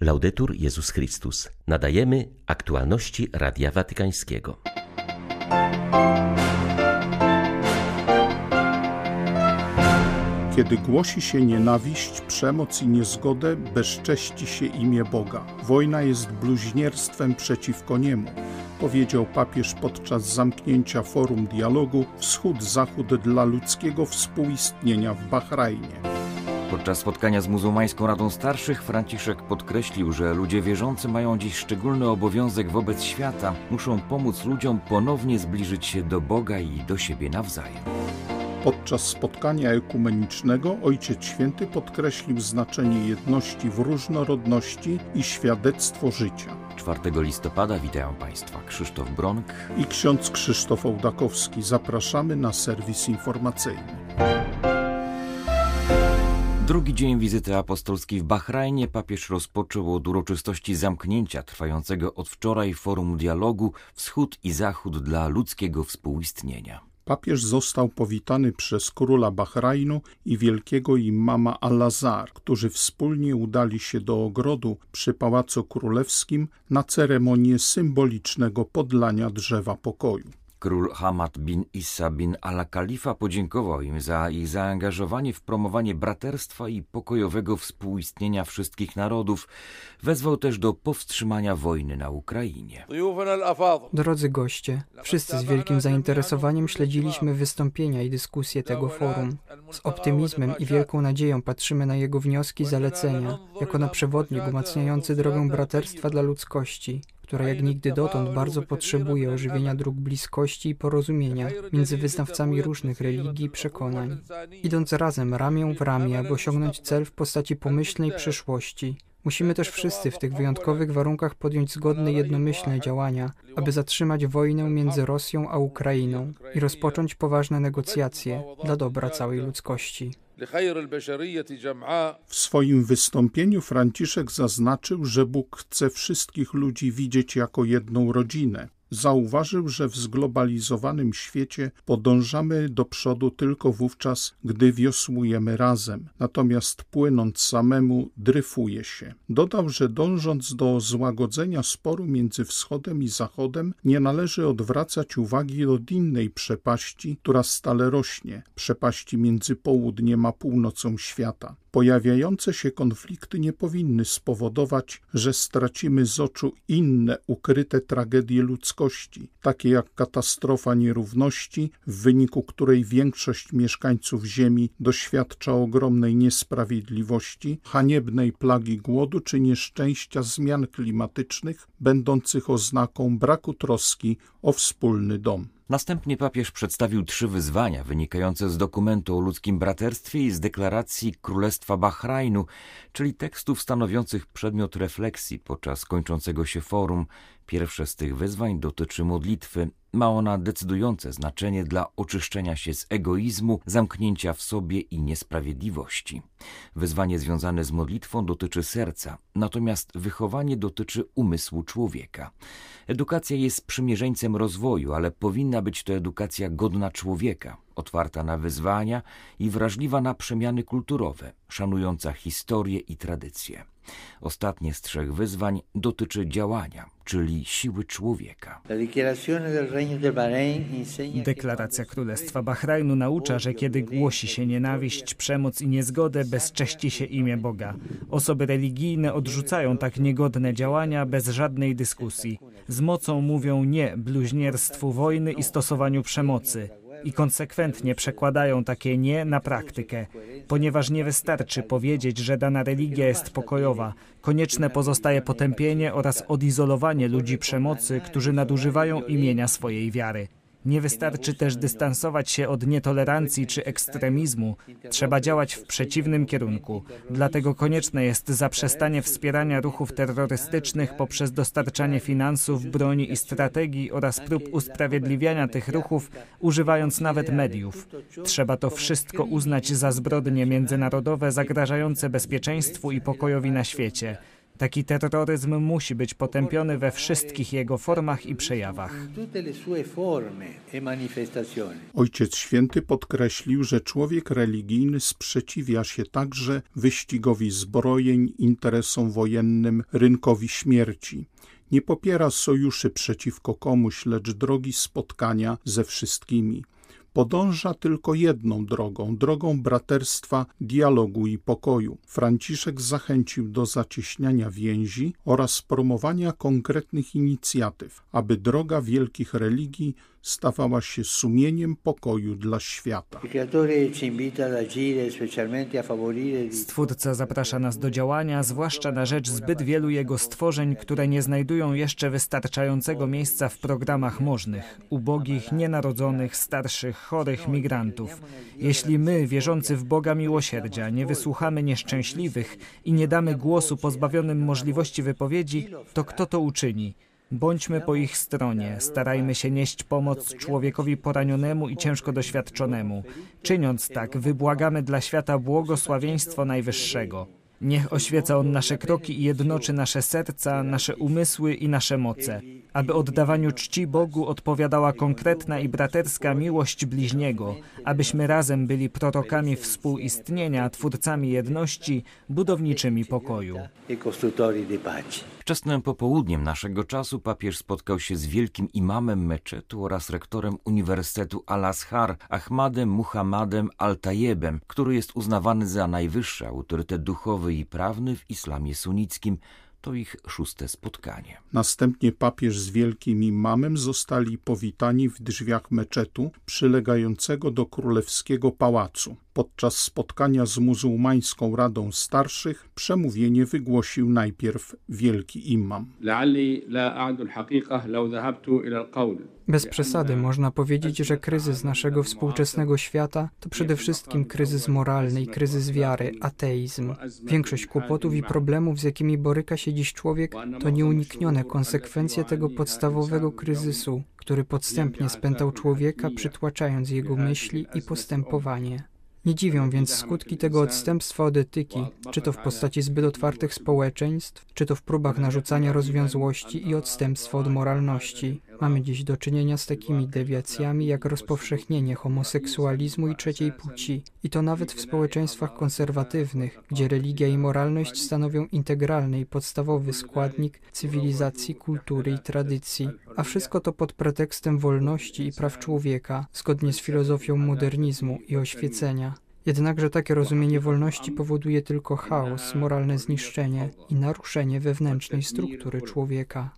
Laudetur Jezus Chrystus. Nadajemy aktualności Radia Watykańskiego. Kiedy głosi się nienawiść, przemoc i niezgodę, bezcześci się imię Boga. Wojna jest bluźnierstwem przeciwko niemu, powiedział papież podczas zamknięcia forum dialogu Wschód-Zachód dla ludzkiego współistnienia w Bahrajnie. Podczas spotkania z muzułmańską Radą Starszych Franciszek podkreślił, że ludzie wierzący mają dziś szczególny obowiązek wobec świata, muszą pomóc ludziom ponownie zbliżyć się do Boga i do siebie nawzajem. Podczas spotkania ekumenicznego Ojciec Święty podkreślił znaczenie jedności w różnorodności i świadectwo życia. 4 listopada witają Państwa Krzysztof Bronk i ksiądz Krzysztof Ołdakowski. Zapraszamy na serwis informacyjny. Drugi dzień wizyty apostolskiej w Bahrajnie papież rozpoczął od uroczystości zamknięcia trwającego od wczoraj forum dialogu Wschód i Zachód dla ludzkiego współistnienia. Papież został powitany przez króla Bahrajnu i wielkiego imama Al-Azhar, którzy wspólnie udali się do ogrodu przy Pałacu Królewskim na ceremonię symbolicznego podlania drzewa pokoju. Król Hamad bin Issa bin al-Khalifa podziękował im za ich zaangażowanie w promowanie braterstwa i pokojowego współistnienia wszystkich narodów. Wezwał też do powstrzymania wojny na Ukrainie. Drodzy goście, wszyscy z wielkim zainteresowaniem śledziliśmy wystąpienia i dyskusje tego forum. Z optymizmem i wielką nadzieją patrzymy na jego wnioski i zalecenia, jako na przewodnik umacniający drogę braterstwa dla ludzkości która jak nigdy dotąd bardzo potrzebuje ożywienia dróg bliskości i porozumienia między wyznawcami różnych religii i przekonań, idąc razem ramię w ramię, aby osiągnąć cel w postaci pomyślnej przyszłości. Musimy też wszyscy w tych wyjątkowych warunkach podjąć zgodne, jednomyślne działania, aby zatrzymać wojnę między Rosją a Ukrainą i rozpocząć poważne negocjacje dla dobra całej ludzkości. W swoim wystąpieniu Franciszek zaznaczył, że Bóg chce wszystkich ludzi widzieć jako jedną rodzinę. Zauważył, że w zglobalizowanym świecie podążamy do przodu tylko wówczas, gdy wiosłujemy razem, natomiast płynąc samemu dryfuje się. Dodał, że dążąc do złagodzenia sporu między wschodem i zachodem, nie należy odwracać uwagi od innej przepaści, która stale rośnie, przepaści między południem a północą świata. Pojawiające się konflikty nie powinny spowodować, że stracimy z oczu inne ukryte tragedie ludzkości, takie jak katastrofa nierówności, w wyniku której większość mieszkańców Ziemi doświadcza ogromnej niesprawiedliwości, haniebnej plagi głodu czy nieszczęścia zmian klimatycznych, będących oznaką braku troski o wspólny dom. Następnie papież przedstawił trzy wyzwania wynikające z dokumentu o ludzkim braterstwie i z deklaracji Królestwa Bahrajnu, czyli tekstów stanowiących przedmiot refleksji podczas kończącego się forum. Pierwsze z tych wyzwań dotyczy modlitwy. Ma ona decydujące znaczenie dla oczyszczenia się z egoizmu, zamknięcia w sobie i niesprawiedliwości. Wyzwanie związane z modlitwą dotyczy serca, natomiast wychowanie dotyczy umysłu człowieka. Edukacja jest sprzymierzeńcem rozwoju, ale powinna być to edukacja godna człowieka, otwarta na wyzwania i wrażliwa na przemiany kulturowe, szanująca historię i tradycje. Ostatnie z trzech wyzwań dotyczy działania, czyli siły człowieka. Deklaracja Królestwa Bahrajnu naucza, że kiedy głosi się nienawiść, przemoc i niezgodę, bezcześci się imię Boga. Osoby religijne odrzucają tak niegodne działania bez żadnej dyskusji. Z mocą mówią nie bluźnierstwu wojny i stosowaniu przemocy i konsekwentnie przekładają takie nie na praktykę, ponieważ nie wystarczy powiedzieć, że dana religia jest pokojowa. Konieczne pozostaje potępienie oraz odizolowanie ludzi przemocy, którzy nadużywają imienia swojej wiary. Nie wystarczy też dystansować się od nietolerancji czy ekstremizmu. Trzeba działać w przeciwnym kierunku. Dlatego konieczne jest zaprzestanie wspierania ruchów terrorystycznych poprzez dostarczanie finansów, broni i strategii oraz prób usprawiedliwiania tych ruchów, używając nawet mediów. Trzeba to wszystko uznać za zbrodnie międzynarodowe zagrażające bezpieczeństwu i pokojowi na świecie. Taki terroryzm musi być potępiony we wszystkich jego formach i przejawach. Ojciec Święty podkreślił, że człowiek religijny sprzeciwia się także wyścigowi zbrojeń, interesom wojennym, rynkowi śmierci. Nie popiera sojuszy przeciwko komuś, lecz drogi spotkania ze wszystkimi podąża tylko jedną drogą drogą braterstwa, dialogu i pokoju. Franciszek zachęcił do zacieśniania więzi oraz promowania konkretnych inicjatyw, aby droga wielkich religii stawała się sumieniem pokoju dla świata. Stwórca zaprasza nas do działania, zwłaszcza na rzecz zbyt wielu jego stworzeń, które nie znajdują jeszcze wystarczającego miejsca w programach możnych, ubogich, nienarodzonych, starszych, chorych, migrantów. Jeśli my, wierzący w Boga miłosierdzia, nie wysłuchamy nieszczęśliwych i nie damy głosu pozbawionym możliwości wypowiedzi, to kto to uczyni? Bądźmy po ich stronie, starajmy się nieść pomoc człowiekowi poranionemu i ciężko doświadczonemu. Czyniąc tak, wybłagamy dla świata błogosławieństwo Najwyższego. Niech oświeca On nasze kroki i jednoczy nasze serca, nasze umysły i nasze moce, aby oddawaniu czci Bogu odpowiadała konkretna i braterska miłość bliźniego, abyśmy razem byli prorokami współistnienia, twórcami jedności, budowniczymi pokoju. Wczesnym popołudniem naszego czasu papież spotkał się z wielkim imamem meczetu oraz rektorem Uniwersytetu Al-Azhar, Ahmadem Muhammadem Al-Tayebem, który jest uznawany za najwyższy autorytet duchowy i prawny w islamie sunnickim, to ich szóste spotkanie. Następnie papież z wielkim imamem zostali powitani w drzwiach meczetu przylegającego do królewskiego pałacu. Podczas spotkania z muzułmańską Radą Starszych przemówienie wygłosił najpierw wielki imam. Bez przesady można powiedzieć, że kryzys naszego współczesnego świata to przede wszystkim kryzys moralny i kryzys wiary, ateizm. Większość kłopotów i problemów, z jakimi boryka się dziś człowiek, to nieuniknione konsekwencje tego podstawowego kryzysu, który podstępnie spętał człowieka, przytłaczając jego myśli i postępowanie. Nie dziwią więc skutki tego odstępstwa od etyki, czy to w postaci zbyt otwartych społeczeństw, czy to w próbach narzucania rozwiązłości i odstępstwa od moralności. Mamy dziś do czynienia z takimi dewiacjami jak rozpowszechnienie homoseksualizmu i trzeciej płci. I to nawet w społeczeństwach konserwatywnych, gdzie religia i moralność stanowią integralny i podstawowy składnik cywilizacji, kultury i tradycji. A wszystko to pod pretekstem wolności i praw człowieka, zgodnie z filozofią modernizmu i oświecenia. Jednakże takie rozumienie wolności powoduje tylko chaos, moralne zniszczenie i naruszenie wewnętrznej struktury człowieka.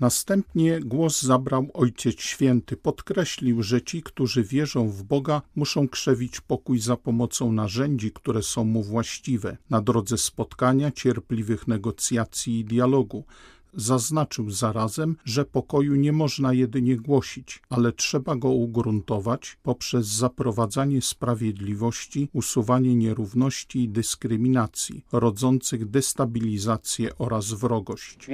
Następnie głos zabrał Ojciec Święty. Podkreślił, że ci, którzy wierzą w Boga, muszą krzewić pokój za pomocą narzędzi, które są mu właściwe, na drodze spotkania, cierpliwych negocjacji i dialogu. Zaznaczył zarazem, że pokoju nie można jedynie głosić, ale trzeba go ugruntować poprzez zaprowadzanie sprawiedliwości, usuwanie nierówności i dyskryminacji, rodzących destabilizację oraz wrogość.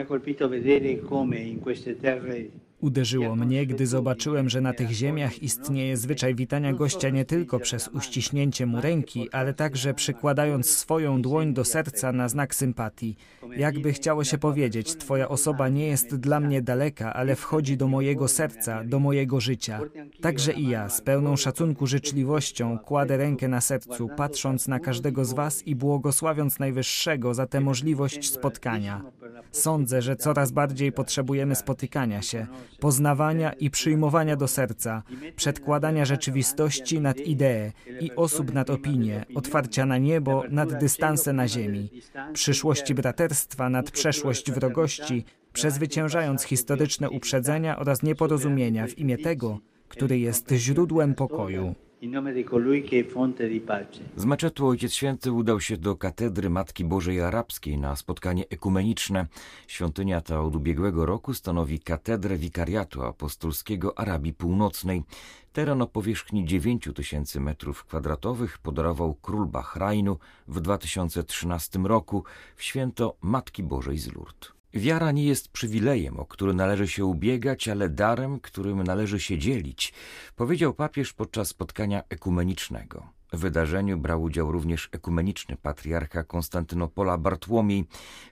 Uderzyło mnie, gdy zobaczyłem, że na tych ziemiach istnieje zwyczaj witania gościa nie tylko przez uściśnięcie mu ręki, ale także przykładając swoją dłoń do serca na znak sympatii. Jakby chciało się powiedzieć, Twoja osoba nie jest dla mnie daleka, ale wchodzi do mojego serca, do mojego życia. Także i ja, z pełną szacunku życzliwością, kładę rękę na sercu, patrząc na każdego z Was i błogosławiąc Najwyższego za tę możliwość spotkania. Sądzę, że coraz bardziej potrzebujemy spotykania się, poznawania i przyjmowania do serca, przedkładania rzeczywistości nad ideę i osób nad opinię, otwarcia na niebo nad dystanse na ziemi, przyszłości braterstwa nad przeszłość wrogości, przezwyciężając historyczne uprzedzenia oraz nieporozumienia w imię tego, który jest źródłem pokoju. Z meczetu Ojciec Święty udał się do katedry Matki Bożej Arabskiej na spotkanie ekumeniczne. Świątynia ta od ubiegłego roku stanowi katedrę wikariatu apostolskiego Arabii Północnej. Teren o powierzchni 9 tysięcy metrów kwadratowych podarował król Bahrajnu w 2013 roku w święto Matki Bożej z Lourdes. Wiara nie jest przywilejem, o który należy się ubiegać, ale darem, którym należy się dzielić, powiedział papież podczas spotkania ekumenicznego. W wydarzeniu brał udział również ekumeniczny patriarcha Konstantynopola Bartłomiej.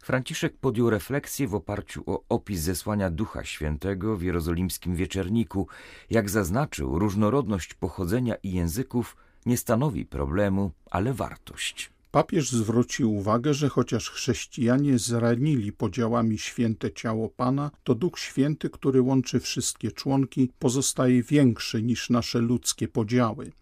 Franciszek podjął refleksję w oparciu o opis zesłania Ducha Świętego w jerozolimskim wieczerniku. Jak zaznaczył, różnorodność pochodzenia i języków nie stanowi problemu, ale wartość. Papież zwrócił uwagę, że chociaż chrześcijanie zranili podziałami święte ciało Pana, to Duch Święty, który łączy wszystkie członki, pozostaje większy niż nasze ludzkie podziały.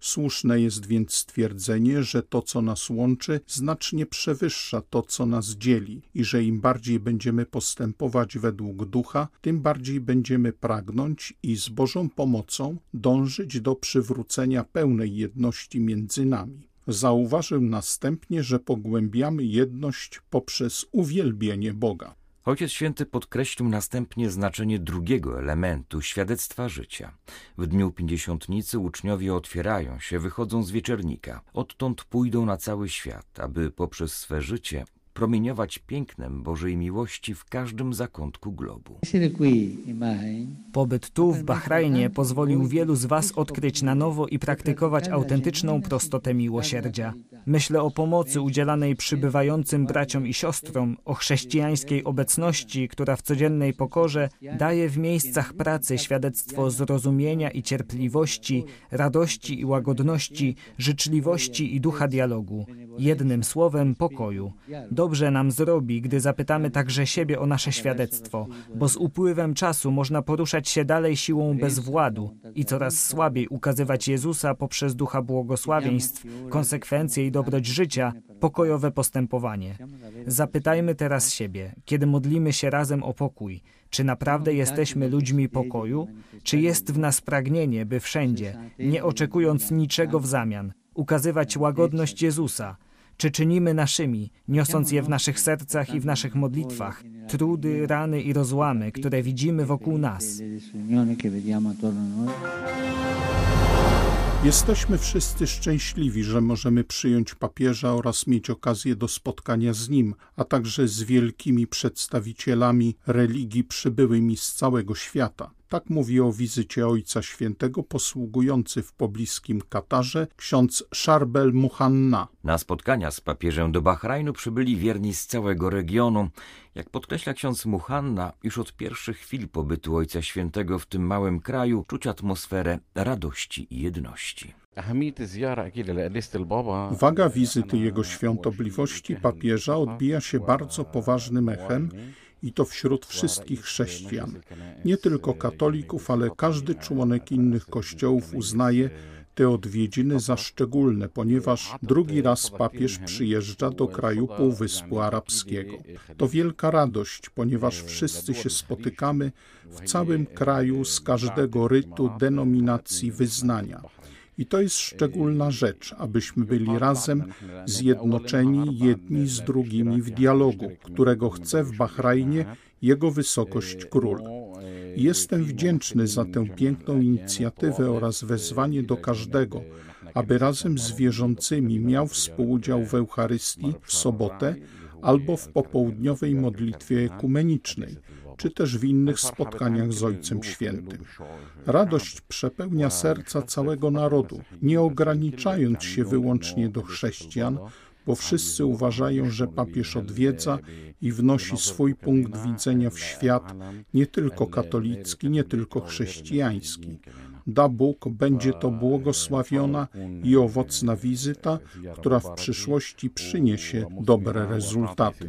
Słuszne jest więc stwierdzenie, że to, co nas łączy, znacznie przewyższa to, co nas dzieli i że im bardziej będziemy postępować według ducha, tym bardziej będziemy pragnąć i z Bożą pomocą dążyć do przywrócenia pełnej jedności między nami. Zauważył następnie, że pogłębiamy jedność poprzez uwielbienie Boga. Ojciec Święty podkreślił następnie znaczenie drugiego elementu świadectwa życia. W dniu pięćdziesiątnicy uczniowie otwierają się, wychodzą z wieczernika. Odtąd pójdą na cały świat, aby poprzez swe życie promieniować pięknem Bożej miłości w każdym zakątku globu. Pobyt tu w Bahrajnie pozwolił wielu z Was odkryć na nowo i praktykować autentyczną prostotę miłosierdzia. Myślę o pomocy udzielanej przybywającym braciom i siostrom, o chrześcijańskiej obecności, która w codziennej pokorze daje w miejscach pracy świadectwo zrozumienia i cierpliwości, radości i łagodności, życzliwości i ducha dialogu. Jednym słowem pokoju. Dobrze nam zrobi, gdy zapytamy także siebie o nasze świadectwo, bo z upływem czasu można poruszać się dalej siłą bezwładu i coraz słabiej ukazywać Jezusa poprzez ducha błogosławieństw, konsekwencje dobroć życia, pokojowe postępowanie. Zapytajmy teraz siebie, kiedy modlimy się razem o pokój, czy naprawdę jesteśmy ludźmi pokoju, czy jest w nas pragnienie, by wszędzie, nie oczekując niczego w zamian, ukazywać łagodność Jezusa, czy czynimy naszymi, niosąc je w naszych sercach i w naszych modlitwach, trudy, rany i rozłamy, które widzimy wokół nas. Jesteśmy wszyscy szczęśliwi, że możemy przyjąć papieża oraz mieć okazję do spotkania z nim, a także z wielkimi przedstawicielami religii przybyłymi z całego świata. Tak mówi o wizycie Ojca Świętego posługujący w pobliskim Katarze ksiądz Szarbel Muhanna. Na spotkania z papieżem do Bahrajnu przybyli wierni z całego regionu. Jak podkreśla ksiądz Muhanna, już od pierwszych chwil pobytu Ojca Świętego w tym małym kraju czuć atmosferę radości i jedności. Waga wizyty Jego Świątobliwości papieża odbija się bardzo poważnym echem i to wśród wszystkich chrześcijan. Nie tylko katolików, ale każdy członek innych kościołów uznaje te odwiedziny za szczególne, ponieważ drugi raz papież przyjeżdża do kraju Półwyspu Arabskiego. To wielka radość, ponieważ wszyscy się spotykamy w całym kraju z każdego rytu, denominacji, wyznania. I to jest szczególna rzecz, abyśmy byli razem zjednoczeni jedni z drugimi w dialogu, którego chce w Bahrajnie Jego Wysokość Król. Jestem wdzięczny za tę piękną inicjatywę oraz wezwanie do każdego, aby razem z wierzącymi miał współudział w Eucharystii w sobotę albo w popołudniowej modlitwie ekumenicznej czy też w innych spotkaniach z Ojcem Świętym. Radość przepełnia serca całego narodu, nie ograniczając się wyłącznie do chrześcijan, bo wszyscy uważają, że papież odwiedza i wnosi swój punkt widzenia w świat, nie tylko katolicki, nie tylko chrześcijański. Da Bóg, będzie to błogosławiona i owocna wizyta, która w przyszłości przyniesie dobre rezultaty.